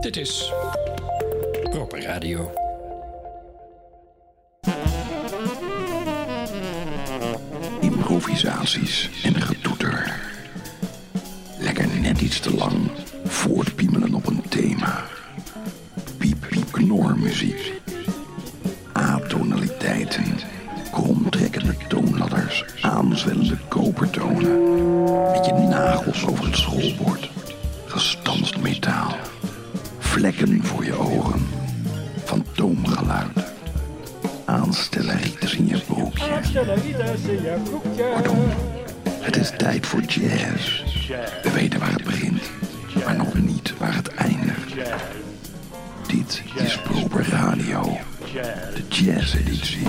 Dit is Proper Radio. Improvisaties en getoeter. Lekker net iets te lang voortpiemelen op een thema. Piep, piep, knormuziek. A-tonaliteiten. Kromtrekkende toonladders. Aanzwellende kopertonen. Met je nagels over het schoolbord. Het is tijd voor jazz. We weten waar het begint, maar nog niet waar het eindigt. Dit is Proper Radio, de jazz-editie.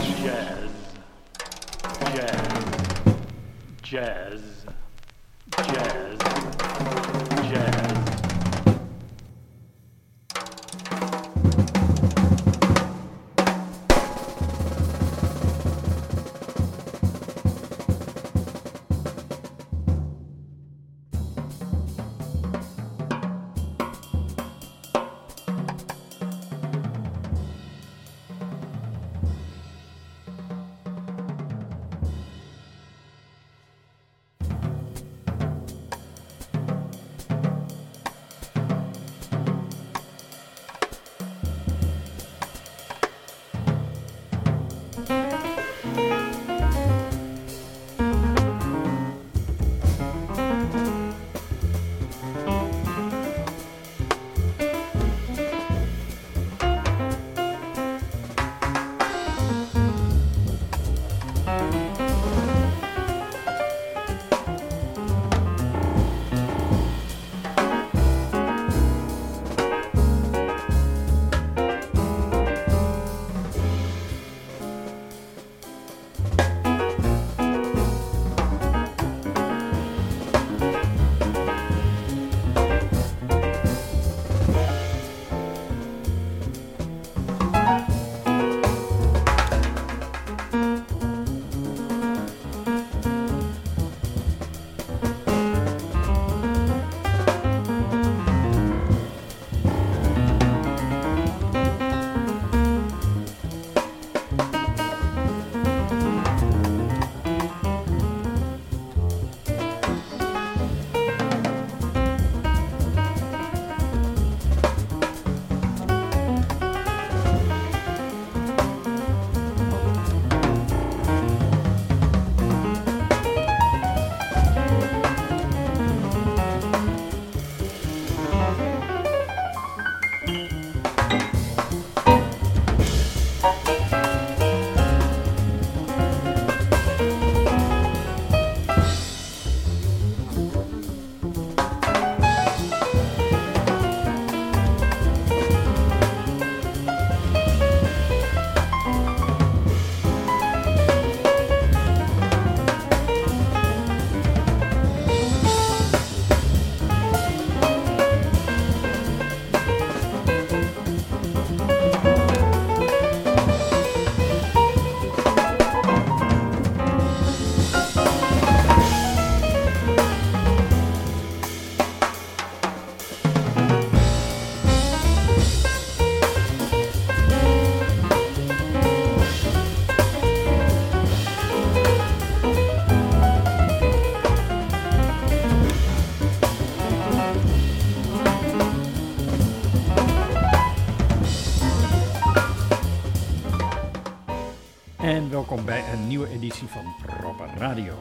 Welkom bij een nieuwe editie van Proper Radio.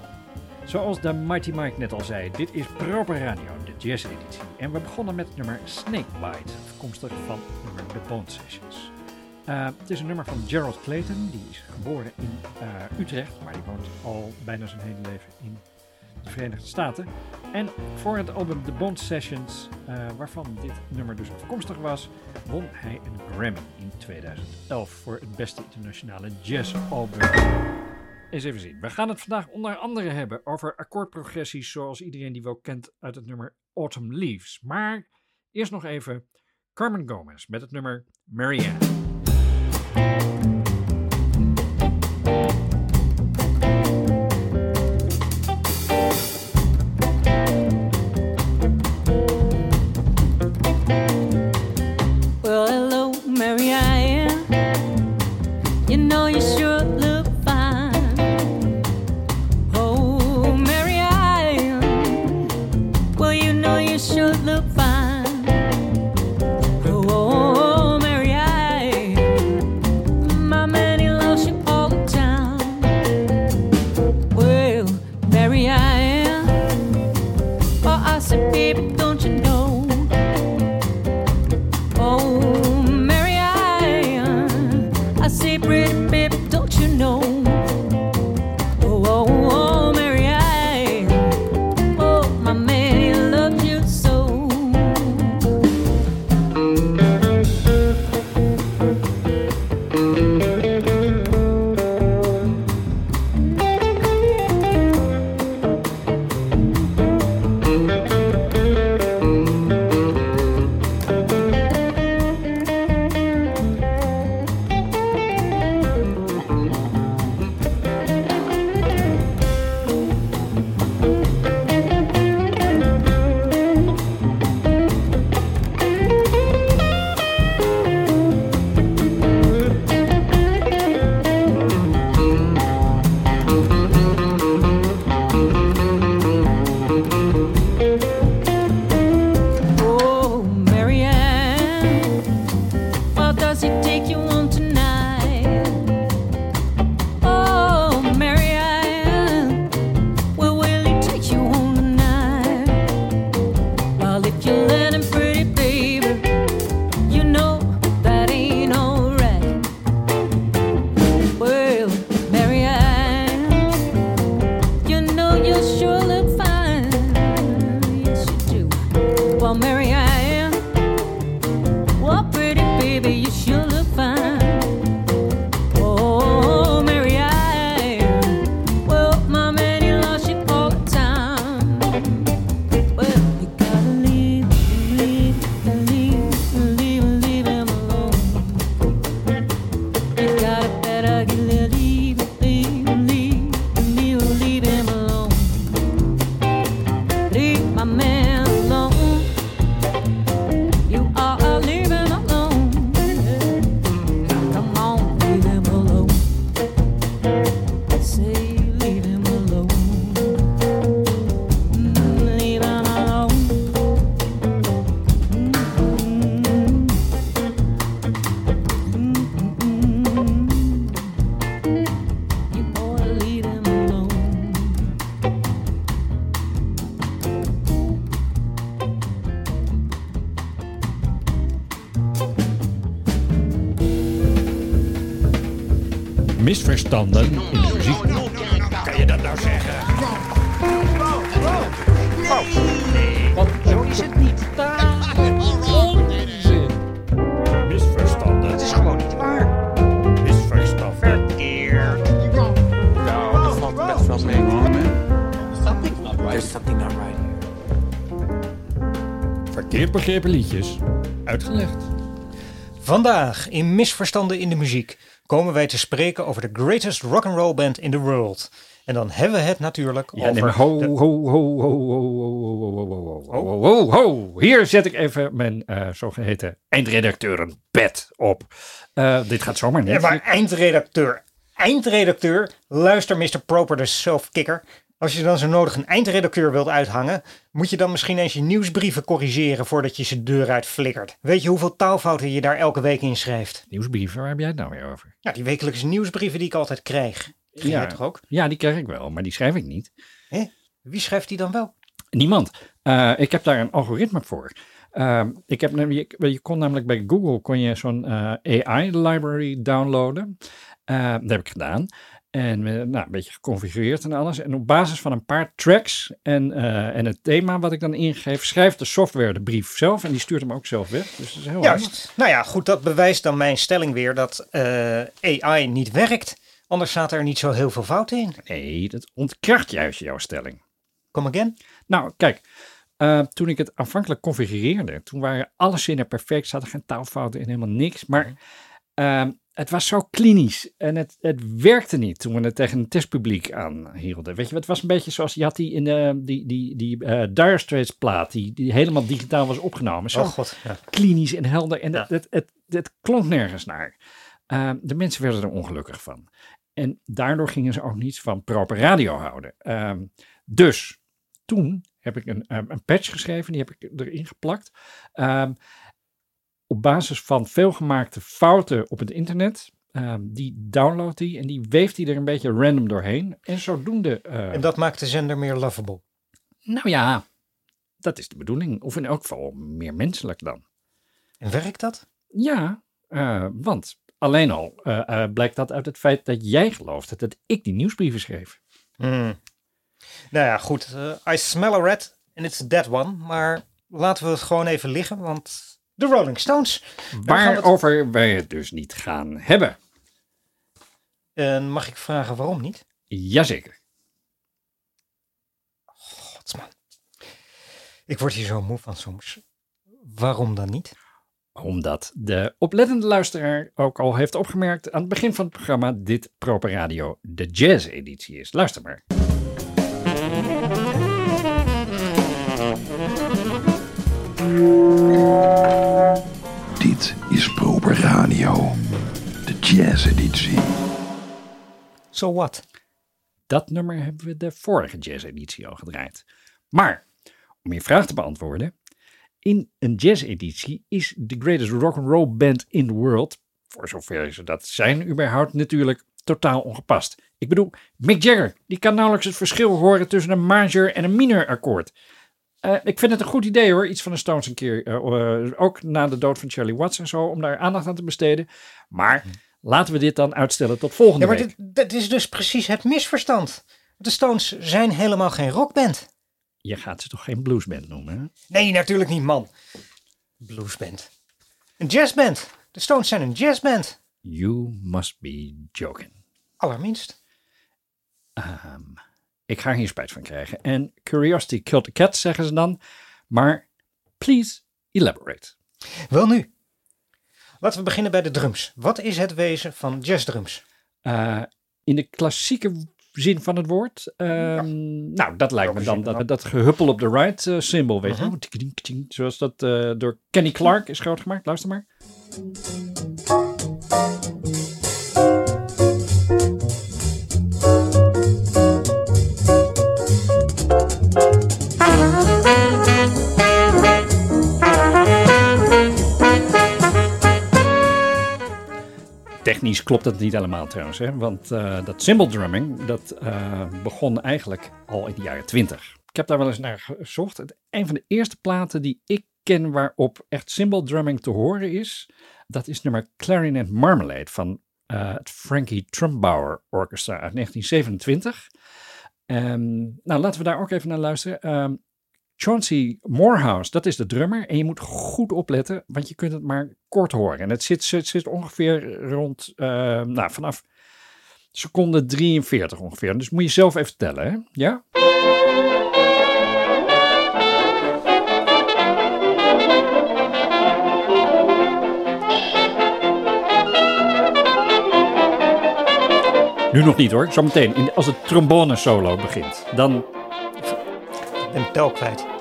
Zoals de Mighty Mike net al zei, dit is Proper Radio, de jazz-editie. En we begonnen met nummer Snakebite, afkomstig van het nummer The Sessions. Uh, het is een nummer van Gerald Clayton, die is geboren in uh, Utrecht, maar die woont al bijna zijn hele leven in de Verenigde Staten. En voor het album The Bond Sessions, uh, waarvan dit nummer dus afkomstig was, won hij een Grammy in 2011 voor het beste internationale jazzalbum. Eens even zien. We gaan het vandaag onder andere hebben over akkoordprogressies zoals iedereen die wel kent uit het nummer Autumn Leaves. Maar eerst nog even Carmen Gomez met het nummer Marianne. Something not right. There's something not right here. Verkeerd begrepen liedjes. Uitgelegd. Vandaag in Misverstanden in de Muziek komen wij te spreken over de greatest rock'n'roll band in the world. En dan hebben we het natuurlijk Ja, over... nee, ho, de- ho, ho, ho, ho, ho, ho, ho, ho, ho, ho, ho, ho. Hier zet ik even mijn eh, zogeheten eindredacteurenpet op. Eh, dit gaat zomaar niet. Ja, maar eindredacteur, eindredacteur, luister Mr. Proper de self-kicker. Als je dan zo nodig een eindredacteur wilt uithangen, moet je dan misschien eens je nieuwsbrieven corrigeren voordat je ze deur uit flikkert. Weet je hoeveel taalfouten je daar elke week in schrijft? Nieuwsbrieven, waar heb jij het nou weer over? Ja, die wekelijkse nieuwsbrieven die ik altijd krijg. Krijg jij toch ook? Ja, die krijg ik wel, maar die schrijf ik niet. Hè? Wie schrijft die dan wel? Niemand. Eh, ik heb daar een algoritme voor. Ehm, ik heb, je, je kon namelijk bij Google kon je zo'n eh, AI-library downloaden. Eh, dat heb ik gedaan. En eh, nou, een beetje geconfigureerd en alles. En op basis van een paar tracks en, eh, en het thema wat ik dan ingeef, schrijft de software de brief zelf. En die stuurt hem ook zelf weg. Dus dat is heel handig. Juist. Nou ja, goed, dat bewijst dan mijn stelling weer dat eh, AI niet werkt. Anders zaten er niet zo heel veel fouten in. Nee, dat ontkracht juist jouw stelling. Come again? Nou, kijk. toen ik het aanvankelijk configureerde, toen waren alle zinnen perfect, zaten geen taalfouten in, helemaal niks. Maar ehm, het was zo klinisch en het, het werkte niet toen we het tegen een testpubliek aanhielden. Weet je, het was een beetje zoals je had die in de, die, die, die eh, Dire Straits plaat, die, die helemaal digitaal was opgenomen. Zo Oh god. Ja. klinisch en helder. En Ja. het, het, het, het klonk nergens naar. Uh, de mensen werden er ongelukkig van. En daardoor gingen ze ook niets van proper radio houden. Uh, dus toen heb ik een, um, een patch geschreven, die heb ik erin geplakt. Um, op basis van veelgemaakte fouten op het internet. Um, die downloadt die en die weeft die er een beetje random doorheen. En zodoende. Uh, en dat maakt de zender meer lovable. Nou ja, dat is de bedoeling. Of in elk geval meer menselijk dan. En werkt dat? Ja, uh, want alleen al uh, blijkt dat uit het feit dat jij gelooft dat ik die nieuwsbrieven schreef. Hmm. Nou ja, goed. I smell a rat and it's a dead one. Maar laten we het gewoon even liggen, want de Rolling Stones. Waarover het... wij het dus niet gaan hebben. En mag ik vragen waarom niet? Jazeker. Godsman. Ik word hier zo moe van soms. Waarom dan niet? Omdat de oplettende luisteraar ook al heeft opgemerkt aan het begin van het programma dit Proper Radio de jazz-editie is. Luister maar. Dit is Proper Radio, de jazz-editie. So what? Dat nummer hebben we de vorige jazz-editie al gedraaid. Maar, om je vraag te beantwoorden, in een jazz-editie is de greatest rock'n'roll band in the world, voor zover ze dat zijn überhaupt, natuurlijk totaal ongepast. Ik bedoel, Mick Jagger, die kan nauwelijks het verschil horen tussen een major en een minor akkoord. Uh, ik vind het een goed idee hoor, iets van de Stones een keer, uh, uh, ook na de dood van Charlie Watts en zo, om daar aandacht aan te besteden. Maar laten we dit dan uitstellen tot volgende ja, maar week. Dit, is dus precies het misverstand. De Stones zijn helemaal geen rockband. Je gaat ze toch geen bluesband noemen, hè? Nee, natuurlijk niet, man. Bluesband. Een jazzband. De Stones zijn een jazzband. You must be joking. Allerminst. Um, ik ga hier spijt van krijgen. En curiosity killed the cat, zeggen ze dan. Maar please elaborate. Wel nu. Laten we beginnen bij de drums. Wat is het wezen van jazzdrums? Uh, in de klassieke zin van het woord. Um, ja. Nou, dat lijkt me dan dat, dat gehuppel op de right uh, symbol, weet je. Zoals dat uh, door Kenny Clark is groot gemaakt. Luister maar. Klopt dat niet helemaal trouwens, hè? want uh, dat cymbal drumming dat uh, begon eigenlijk al in de jaren 20. Ik heb daar wel eens naar gezocht. Het, een van de eerste platen die ik ken waarop echt cymbal drumming te horen is, dat is nummer Clarinet Marmalade van eh, het Frankie Trumbauer Orchestra uit 1927. Ehm, nou, laten we daar ook even naar luisteren. Ehm Chauncey Morehouse, dat is de drummer. En je moet goed opletten, want je kunt het maar kort horen. En het zit, zit, ongeveer rond, eh, nou, vanaf seconde 43 ongeveer. Dus moet je zelf even tellen, hè? Ja? Nu nog niet hoor, zometeen als het trombone solo begint. Dan Ik ben tel kwijt.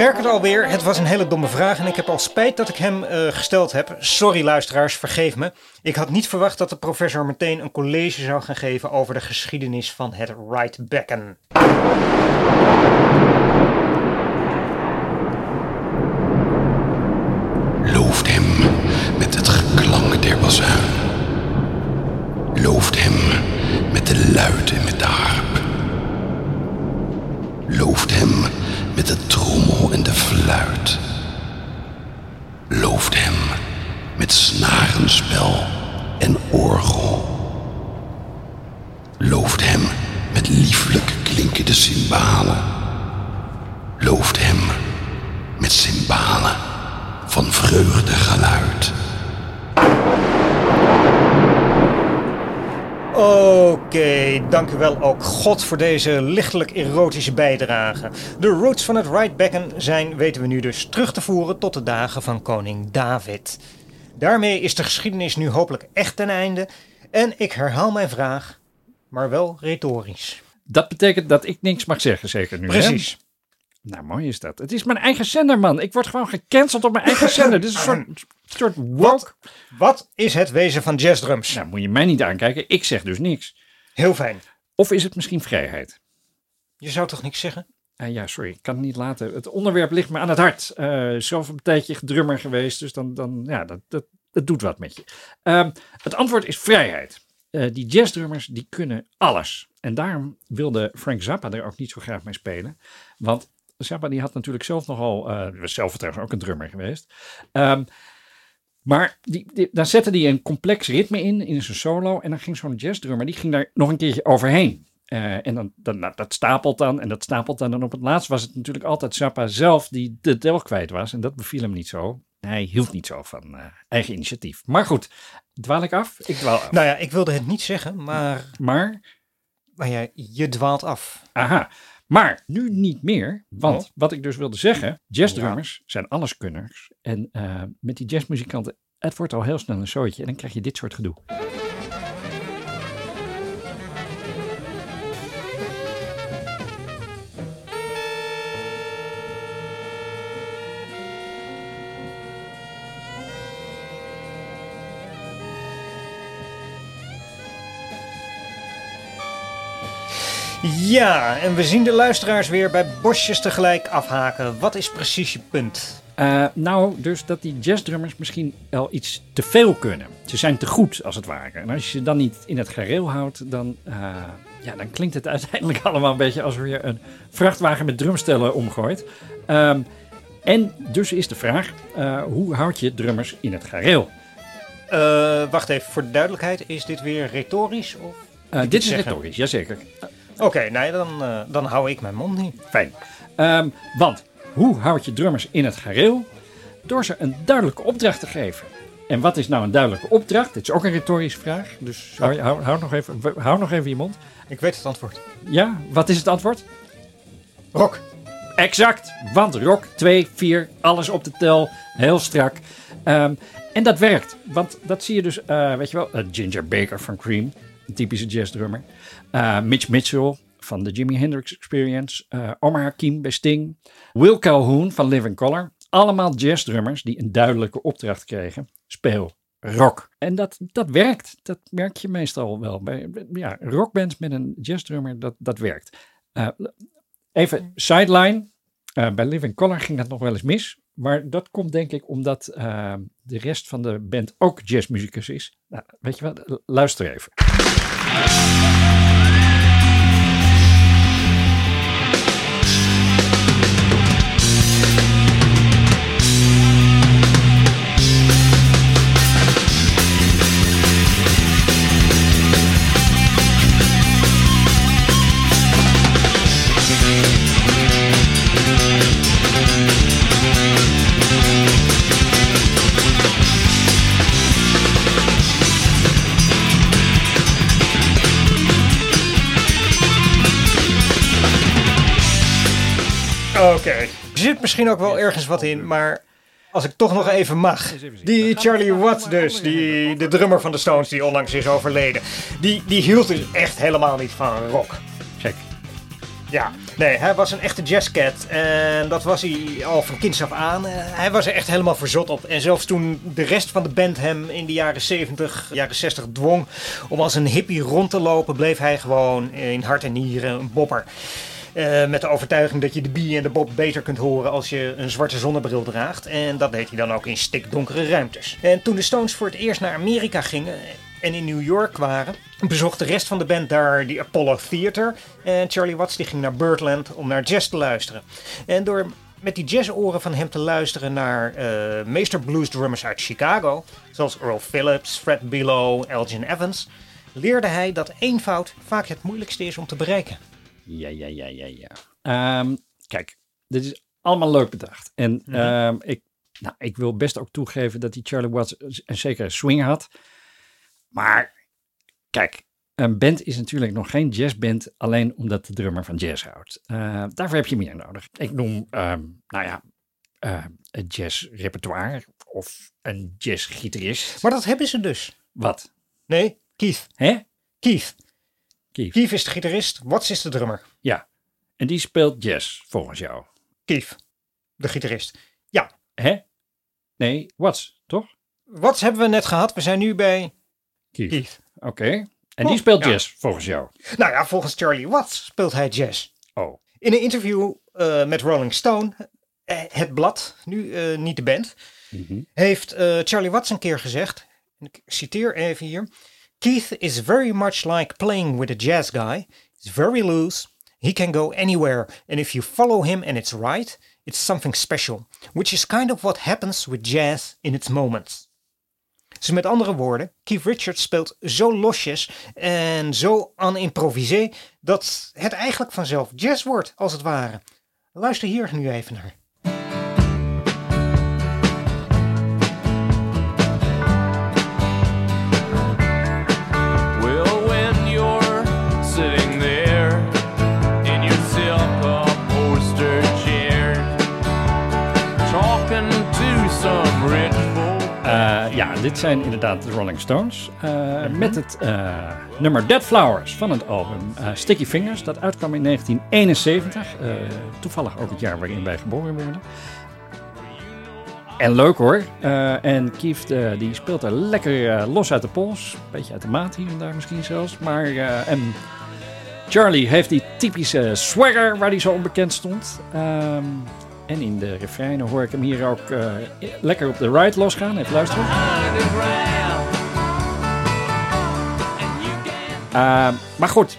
Merk het alweer. Het was een hele domme vraag en ik heb al spijt dat ik hem eh, gesteld heb. Sorry luisteraars, vergeef me. Ik had niet verwacht dat de professor meteen een college zou gaan geven over de geschiedenis van het right becken. Oké, dank u wel ook God voor deze lichtelijk erotische bijdrage. De roots van het right becken zijn, weten we nu dus, terug te voeren tot de dagen van koning David. Daarmee is de geschiedenis nu hopelijk echt ten einde. En ik herhaal mijn vraag, maar wel retorisch. Dat betekent dat ik niks mag zeggen, zeker nu. hè? Precies. Nou, mooi is dat. Het is mijn eigen zender, man. Ik word gewoon gecanceld op mijn eigen zender. Dit is een soort, soort woke. Wat, wat is het wezen van jazzdrums? Nou, moet je mij niet aankijken. Ik zeg dus niks. Heel fijn. Of is het misschien vrijheid? Je zou toch niks zeggen? Ah ja, sorry, ik kan het niet laten. Het onderwerp ligt me aan het hart. Eh, zelf een tijdje drummer geweest, dus dan, dan ja, dat, dat, dat doet wat met je. Ehm, het antwoord is vrijheid. Eh, die jazzdrummers, die kunnen alles. En daarom wilde Frank Zappa er ook niet zo graag mee spelen. Want Zappa die had natuurlijk zelf nogal, eh was zelf trouwens ook een drummer geweest. Ehm, maar die, die, daar zette hij een complex ritme in, in zijn solo. En dan ging zo'n jazzdrummer, die ging daar nog een keertje overheen. Eh, en dan, dan, nou, dat stapelt dan en dat stapelt dan. En op het laatst was het natuurlijk altijd Zappa zelf die de tel kwijt was. En dat beviel hem niet zo. Hij hield niet zo van eh, eigen initiatief. Maar goed, dwaal ik af? Ik dwaal af. Nou ja, ik wilde het niet zeggen, maar, Maar, maar ja, je dwaalt af. aha. Maar nu niet meer. Want Oh. wat ik dus wilde zeggen, jazzdrummers zijn alleskunners. En eh, met die jazzmuzikanten, het wordt al heel snel een zootje. En dan krijg je dit soort gedoe. Ja, en we zien de luisteraars weer bij bosjes tegelijk afhaken. Wat is precies je punt? Eh, nou, dus dat die jazzdrummers misschien wel iets te veel kunnen. Ze zijn te goed, als het ware. En als je ze dan niet in het gareel houdt, dan, eh, ja, dan klinkt het uiteindelijk allemaal een beetje alsof je een vrachtwagen met drumstellen omgooit. Ehm, en dus is de vraag, eh, hoe houd je drummers in het gareel? Wacht even, voor de duidelijkheid, is dit weer retorisch? Of? Dit is retorisch, jazeker. Oké, nee, dan, eh, dan hou ik mijn mond niet. Fijn. Ehm, want hoe houd je drummers in het gareel? Door ze een duidelijke opdracht te geven. En wat is nou een duidelijke opdracht? Dit is ook een retorische vraag. Dus hou, hou, hou, nog, even, hou nog even je mond. Ik weet het antwoord. Ja, wat is het antwoord? Rock. Exact. Want rock 2, 4, alles op de tel. Heel strak. Ehm, en dat werkt. Want dat zie je dus, eh, weet je wel, Ginger Baker van Cream. Een typische jazzdrummer. Eh, Mitch Mitchell van de Jimi Hendrix Experience. eh, Omar Hakim bij Sting. Will Calhoun van Living Color. allemaal jazzdrummers die een duidelijke opdracht kregen. Speel rock. En dat, dat werkt. Dat merk je meestal wel. Bij ja, rockbands met een jazzdrummer, dat, dat werkt. Eh, even sideline. Bij Living Color ging dat nog wel eens mis. Maar dat komt denk ik omdat de rest van de band ook jazzmuzikus is. Nou, weet je wat? Luister even. Misschien ook wel ergens wat in, maar als ik toch nog even mag. Die Charlie Watts dus, die, de drummer van de Stones die onlangs is overleden. Die, die hield dus echt helemaal niet van rock. Check. Ja, nee, hij was een echte jazzcat. En dat was hij al van kinds af aan. Eh, Hij was er echt helemaal verzot op. En zelfs toen de rest van de band hem in de jaren 70, jaren 60 dwong om als een hippie rond te lopen, bleef hij gewoon in hart en nieren een bopper. Eh, met de overtuiging dat je de bie en de bob beter kunt horen als je een zwarte zonnebril draagt. En dat deed hij dan ook in stikdonkere ruimtes. En toen de Stones voor het eerst naar Amerika gingen en in New York waren, bezocht de rest van de band daar die Apollo Theater. En Charlie Watts die ging naar Birdland om naar jazz te luisteren. En door met die jazzoren van hem te luisteren naar eh meester blues drummers uit Chicago, zoals Earl Phillips, Fred Below, Elgin Evans, leerde hij dat eenvoud vaak het moeilijkste is om te bereiken. Ja, ja, ja, ja, ja. Ehm, kijk, dit is allemaal leuk bedacht. En Mhm. ehm, ik, nou, ik wil best ook toegeven dat die Charlie Watts een zekere swing had. Maar kijk, een band is natuurlijk nog geen jazzband alleen omdat de drummer van jazz houdt. Eh, daarvoor heb je meer nodig. Ik noem, ehm, nou ja, eh, een jazzrepertoire of een jazzgitarist. Maar dat hebben ze dus. Wat? Nee, Keith. Hè? Keith. Keith. Keith is de gitarist, Watts is de drummer. Ja. En die speelt jazz, volgens jou. Keith, de gitarist. Ja, Hè? Nee, Watts, toch? Watts hebben we net gehad. We zijn nu bij Keith. Keith. Oké. En die Oh, speelt ja. jazz, volgens jou. Nou ja, volgens Charlie Watts speelt hij jazz. Oh. In een interview eh, met Rolling Stone, eh, het blad, nu eh, niet de band, Mhm. heeft Charlie Watts een keer gezegd, ik citeer even hier, Keith is very much like playing with a jazz guy. He's very loose. He can go anywhere. And if you follow him and it's right, it's something special. Which is kind of what happens with jazz in its moments. Dus met andere woorden, Keith Richards speelt zo losjes en zo aan improvisé dat het eigenlijk vanzelf jazz wordt, als het ware. Luister hier nu even naar. Dit zijn inderdaad de Rolling Stones. eh, Met het eh, nummer Dead Flowers van het album eh, Sticky Fingers. Dat uitkwam in 1971. eh, toevallig ook het jaar waarin wij geboren werden. En leuk hoor. En eh, die speelt er lekker los uit de pols. Beetje uit de maat hier en daar misschien zelfs. Maar en Charlie heeft die typische swagger waar hij zo onbekend stond. Ehm, en in de refreinen hoor ik hem hier ook eh, lekker op de ride losgaan. Even luisteren. Ehm, maar goed,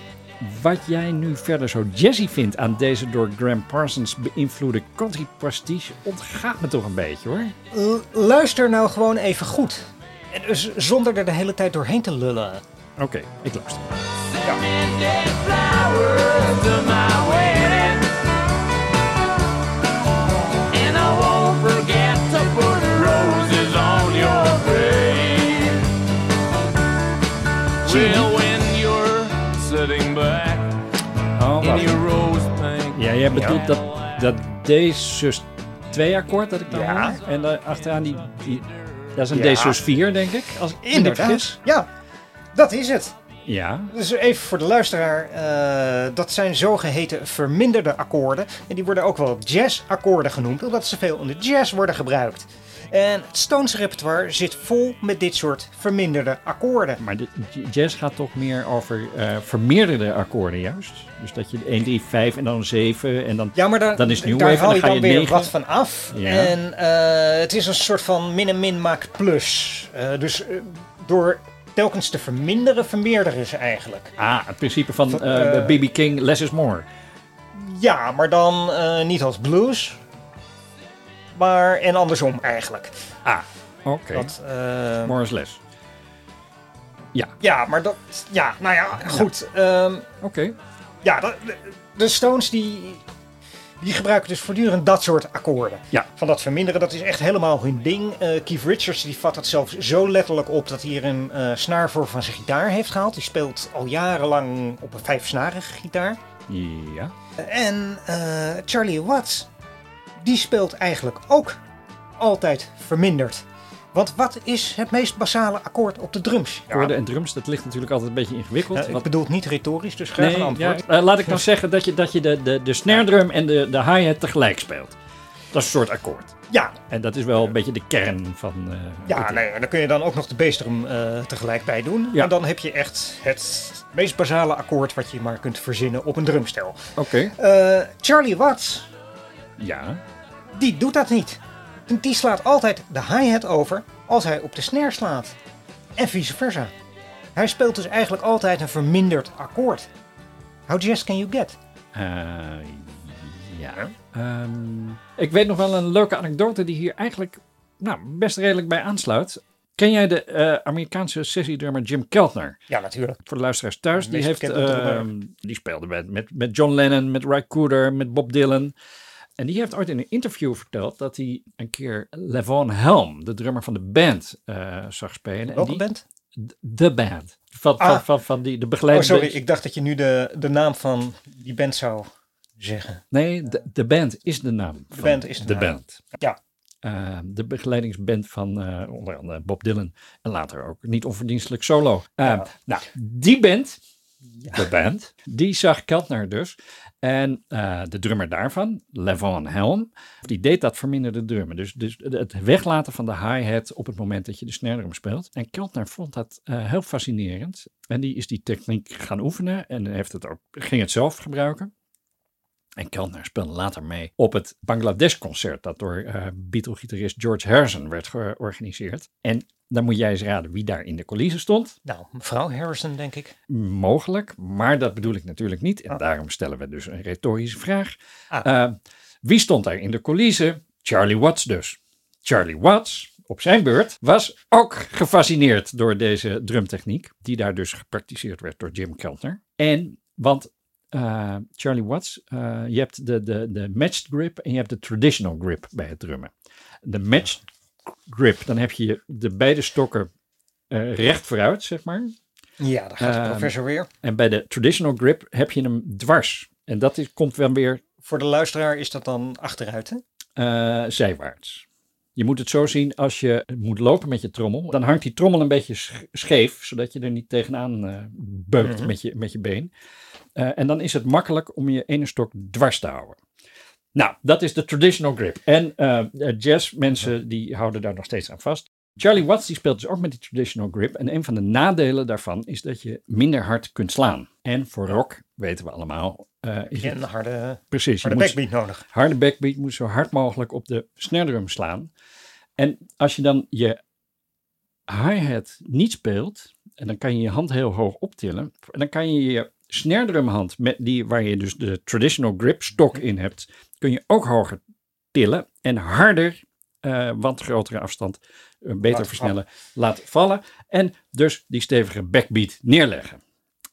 wat jij nu verder zo jazzy vindt aan deze door Graham Parsons beïnvloede country pastiche ontgaat me toch een beetje hoor. L- luister nou gewoon even goed. En dus zonder er de hele tijd doorheen te lullen. Oké, ik luister. to jij bedoelt dat, dat D sus 2 akkoord dat ik nou Ja. hoor? En daar achteraan die, die... Dat is een Ja. D sus 4 denk ik, als ik vergis. Ja, dat is het. Ja, Dus even voor de luisteraar, eh, dat zijn zogeheten verminderde akkoorden. En die worden ook wel jazzakkoorden genoemd, omdat ze veel in de jazz worden gebruikt. En het Stones repertoire zit vol met dit soort verminderde akkoorden. maar de jazz gaat toch meer over eh, vermeerderde akkoorden juist. Dus dat je 1, 3, 5 en dan een 7 en dan... Ja, maar daar, Dan is New daar Wave en haal dan je ga dan je weer negen. wat van af. Ja. En eh, het is een soort van min en min maakt plus. Eh, dus door telkens te verminderen, vermeerderen ze eigenlijk. Ah, het principe van B.B. King, less is more. Ja, maar dan niet als blues. Maar en andersom eigenlijk. Ah, oké. Dat, eh, More is less. ja, maar dat. Ja, nou ja, goed. ehm, Oké. ja, dat- de, de Stones die. Die gebruiken dus voortdurend dat soort akkoorden. Ja. Van dat verminderen, dat is echt helemaal hun ding. Eh, Keith Richards die vat het zelfs zo letterlijk op dat hij er een eh, snaar voor van zijn gitaar heeft gehaald. Die speelt al jarenlang op een vijfsnarige gitaar. Ja. En Charlie Watts, die speelt eigenlijk ook altijd verminderd. Want wat is het meest basale akkoord op de drums? Akkoorden en drums, dat ligt natuurlijk altijd een beetje ingewikkeld. Ik Wat- bedoel het niet retorisch, dus graag een antwoord. ja, eh, laat ik dan zeggen dat je, dat je de, de, de snare drum en de, de hi-hat tegelijk speelt. Dat is een soort akkoord. Ja, En dat is wel een beetje de kern van... eh, ja nee, en dan kun je dan ook nog de bassdrum eh tegelijk bij doen. Ja. En dan heb je echt het meest basale akkoord wat je maar kunt verzinnen op een drumstel. Oké. Charlie Watts, Ja. die doet dat niet. Die slaat altijd de hi-hat over als hij op de snare slaat. En vice versa. Hij speelt dus eigenlijk altijd een verminderd akkoord. How jazz can you get? Eh, ja. Ehm, ik weet nog wel een leuke anekdote die hier eigenlijk nou, best redelijk bij aansluit. Ken jij de eh, Amerikaanse sessiedrummer Jim Keltner? Ja, natuurlijk. Voor de luisteraars thuis, die, heeft, ehm, die speelde met, met, met John Lennon, met Ry Cooder, met Bob Dylan. En die heeft ooit in een interview verteld dat hij een keer Levon Helm, de drummer van de band, eh, zag spelen. En Welke die, band? De band. Van, van, Ah. van, van die, de Oh, begeleiding. sorry. Ik dacht dat je nu de, de naam van die band zou zeggen. Nee, de, de band is de naam. De band is de naam. band. Ja. Eh, de begeleidingsband van eh, onder andere Bob Dylan en later ook niet onverdienstelijk solo. Eh, Ja. Nou, die band, de band, die zag Keltner dus. En eh, de drummer daarvan, Levon Helm, die deed dat verminderde drummen. Dus, dus het weglaten van de hi-hat op het moment dat je de snare speelt. En Keltner vond dat eh, heel fascinerend. En die is die techniek gaan oefenen en heeft het ook, ging het zelf gebruiken. En Keltner speelde later mee op het Bangladesh-concert dat door eh Beatle-gitarist George Harrison werd georganiseerd. En dan moet jij eens raden wie daar in de coulissen stond. Nou, mevrouw Harrison, denk ik. Mogelijk, maar dat bedoel ik natuurlijk niet. En daarom stellen we dus een retorische vraag. Ah. Eh, wie stond daar in de coulissen? Charlie Watts dus. Charlie Watts, op zijn beurt, was ook gefascineerd door deze drumtechniek, die daar dus gepraktiseerd werd door Jim Keltner. En, want eh, Charlie Watts, eh, je hebt de, de, de matched grip en je hebt de traditional grip bij het drummen. De matched grip, dan heb je de beide stokken eh, recht vooruit, zeg maar. Ja, daar gaat de Ehm, professor weer. En bij de traditional grip heb je hem dwars. En dat is, komt wel weer Voor de luisteraar is dat dan achteruit, hè? zijwaarts. Je moet het zo zien als je moet lopen met je trommel. Dan hangt die trommel een beetje sch- scheef, zodat je er niet tegenaan eh, beukt Mhm. met, je, met je been. Eh, en dan is het makkelijk om je ene stok dwars te houden. Nou, dat is de traditional grip. En eh jazzmensen die houden daar nog steeds aan vast. Charlie Watts die speelt dus ook met die traditional grip. En een van de nadelen daarvan is dat je minder hard kunt slaan. En voor rock, weten we allemaal, eh, is een harde, precies. harde backbeat nodig. harde backbeat moet zo hard mogelijk op de snare drum slaan. En als je dan je hi-hat niet speelt, en dan kan je je hand heel hoog optillen, en dan kan je je snare drumhand, met die, waar je dus de traditional grip stok in hebt, kun je ook hoger tillen en harder, eh want grotere afstand, eh, beter versnellen, laten vallen. En dus die stevige backbeat neerleggen.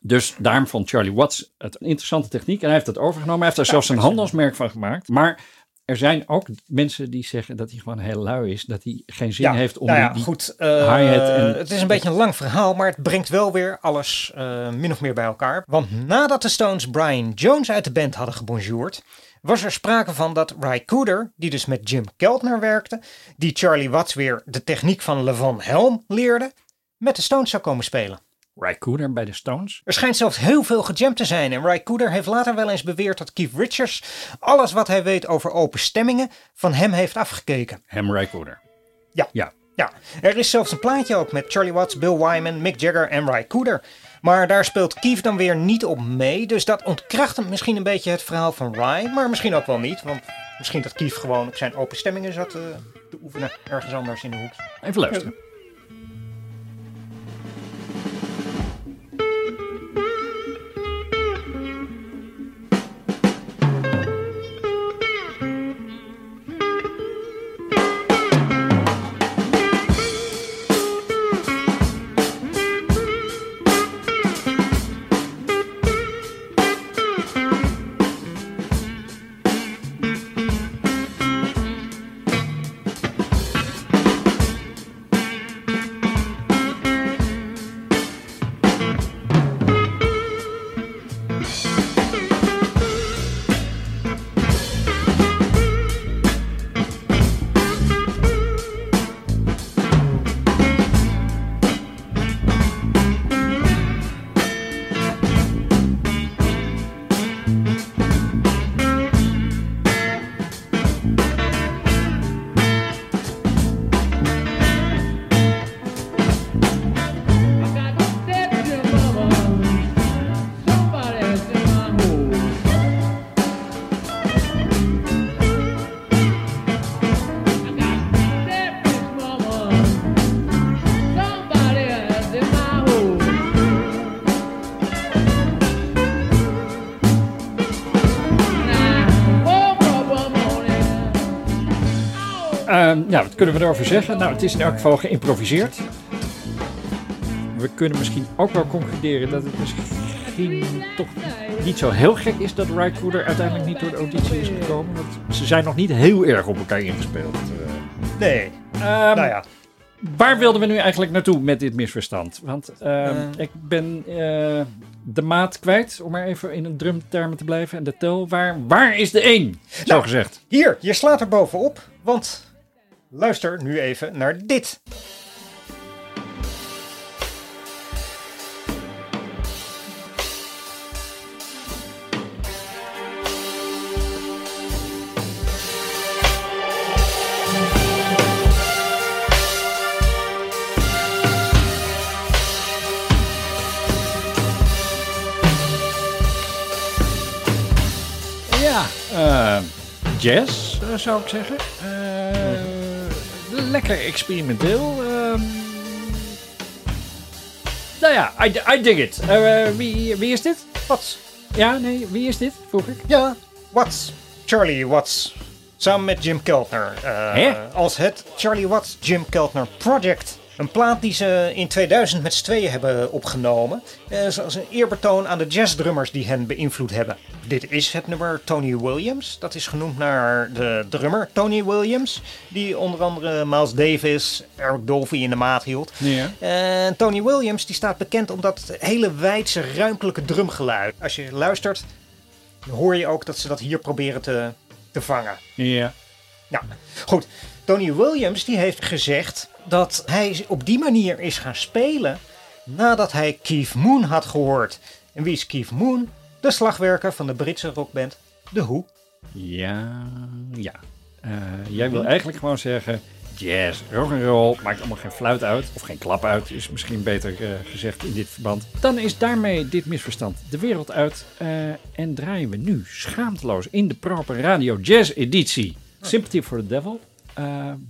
Dus daarom vond Charlie Watts het een interessante techniek en hij heeft het overgenomen. Hij heeft daar zelfs een handelsmerk van gemaakt. Maar er zijn ook mensen die zeggen dat hij gewoon heel lui is. Dat hij geen zin heeft om nou ja, die, goed. eh, en- Het is een beetje een lang verhaal, maar het brengt wel weer alles eh, min of meer bij elkaar. Want nadat de Stones Brian Jones uit de band hadden gebonjourd, was er sprake van dat Ry Cooder, die dus met Jim Keltner werkte, die Charlie Watts weer de techniek van Levon Helm leerde, met de Stones zou komen spelen. Ry Cooder bij de Stones. Er schijnt zelfs heel veel gejamd te zijn. En Ry Cooder heeft later wel eens beweerd dat Keith Richards alles wat hij weet over open stemmingen van hem heeft afgekeken. Hem Ry Cooder. Ja. Ja. Ja, er is zelfs een plaatje ook met Charlie Watts, Bill Wyman, Mick Jagger en Ry Cooder. Maar daar speelt Keith dan weer niet op mee. Dus dat ontkracht misschien een beetje het verhaal van Ry. Maar misschien ook wel niet. Want misschien dat Keith gewoon op zijn open stemmingen zat eh, te oefenen. Ergens anders in de hoek. Even luisteren. Ja, wat kunnen we erover zeggen? Nou, het is in elk geval geïmproviseerd. We kunnen misschien ook wel concluderen dat het misschien toch niet zo heel gek is dat Cooder uiteindelijk niet door de auditie is gekomen. Want ze zijn nog niet heel erg op elkaar ingespeeld. eh. Nee, Ehm, nou ja. Waar wilden we nu eigenlijk naartoe met dit misverstand? Want ehm, Eh. ik ben eh, de maat kwijt, om maar even in een drumtermen te blijven. En de tel, waar, waar is de 1? Zo Nou. gezegd. Hier, je slaat er bovenop. Want luister nu even naar dit. Ja, eh, jazz eh, zou ik zeggen. Eh, lekker experimenteel. ehm. nou ja, I, I dig it. Eh, wie, wie is dit? Watts. Ja, nee, wie is dit? Vroeg ik. Ja, Watts. Charlie Watts. Samen met Jim Keltner. eh, Hè? als het Charlie Watts Jim Keltner Project. Een plaat die ze in 2000 met z'n tweeën hebben opgenomen. eh, als een eerbetoon aan de jazzdrummers die hen beïnvloed hebben. Dit is het nummer Tony Williams. Dat is genoemd naar de drummer Tony Williams. Die onder andere Miles Davis, Eric Dolphy in de maat hield. Ja. En Tony Williams die staat bekend om dat hele wijdse, ruimtelijke drumgeluid. Als je luistert, hoor je ook dat ze dat hier proberen te, te vangen. Ja. Nou, goed. Tony Williams die heeft gezegd dat hij op die manier is gaan spelen nadat hij Keith Moon had gehoord. En wie is Keith Moon? De slagwerker van de Britse rockband The Who. Ja, ja. Eh, jij wil eigenlijk gewoon zeggen: jazz, rock and roll, maakt allemaal geen fluit uit. Of geen klap uit, is misschien beter eh, gezegd in dit verband. Dan is daarmee dit misverstand de wereld uit. eh, en draaien we nu schaamteloos in de proper Radio Jazz editie Sympathy for the Devil.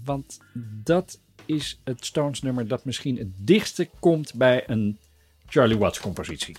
Want dat is het Stones nummer dat misschien het dichtste komt bij een Charlie Watts compositie.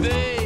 baby.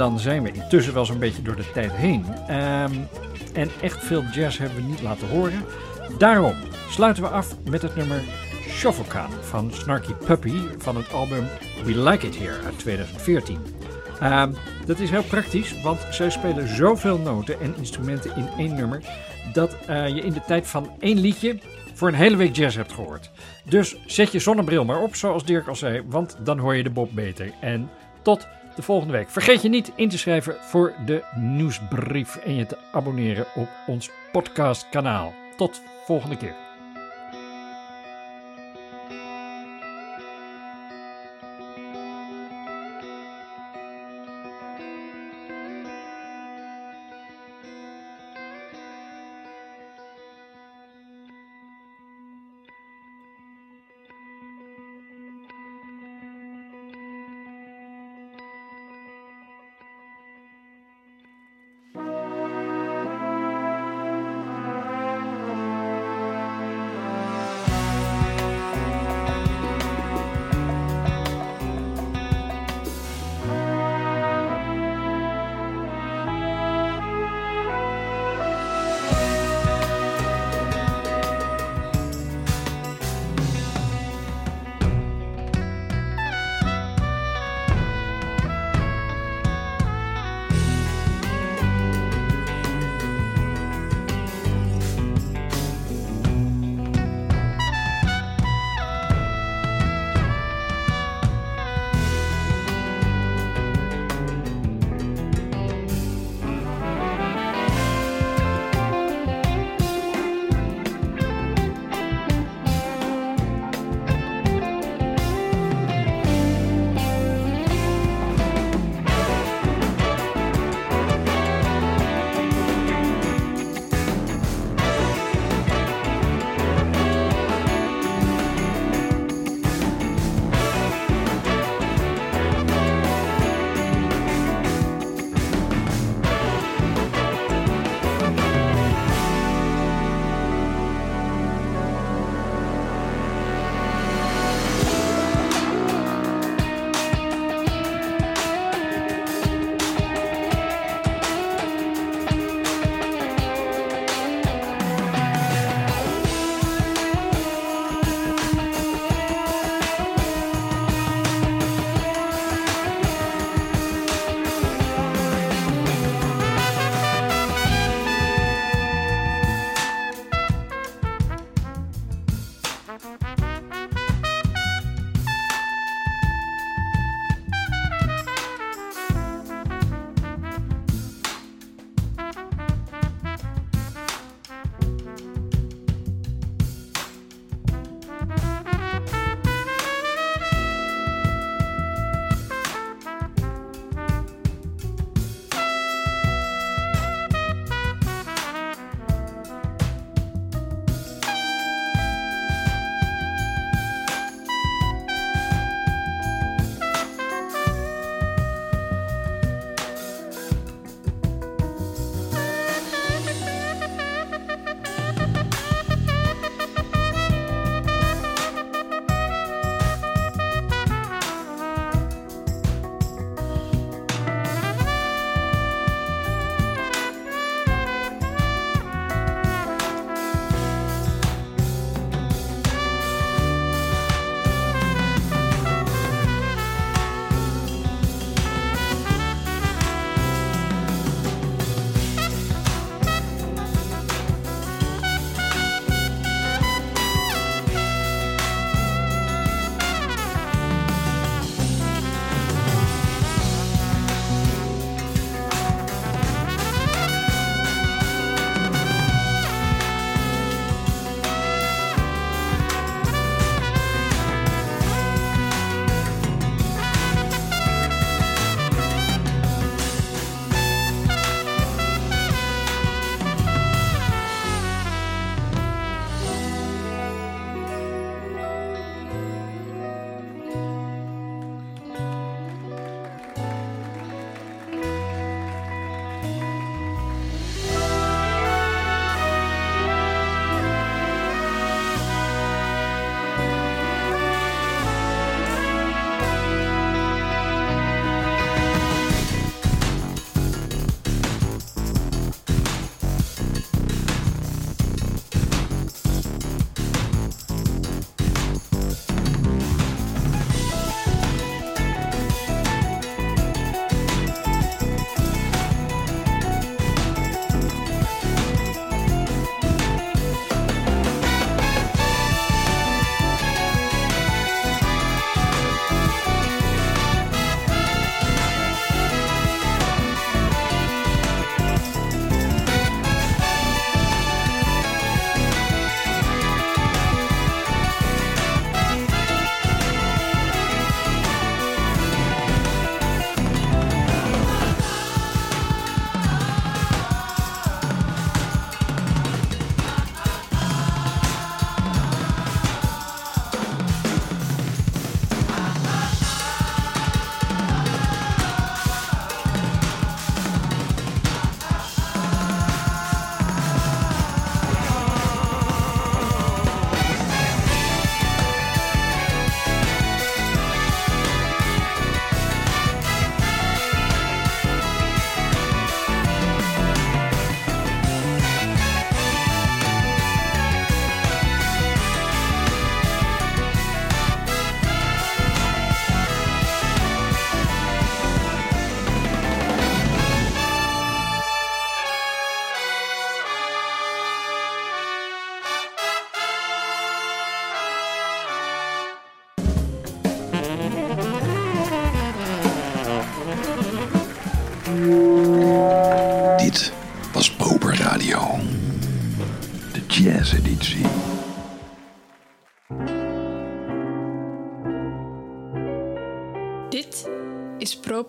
Dan zijn we intussen wel zo'n beetje door de tijd heen. Ehm, en echt veel jazz hebben we niet laten horen. Daarom sluiten we af met het nummer Shovelkan van Snarky Puppy van het album We Like It Here uit 2014. Ehm, dat is heel praktisch, want zij spelen zoveel noten en instrumenten in één nummer dat eh, je in de tijd van één liedje voor een hele week jazz hebt gehoord. Dus zet je zonnebril maar op, zoals Dirk al zei, want dan hoor je de Bob beter. En tot de volgende week. Vergeet je niet in te schrijven voor de nieuwsbrief en je te abonneren op ons podcastkanaal. Tot volgende keer.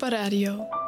Dit is Propa Radio.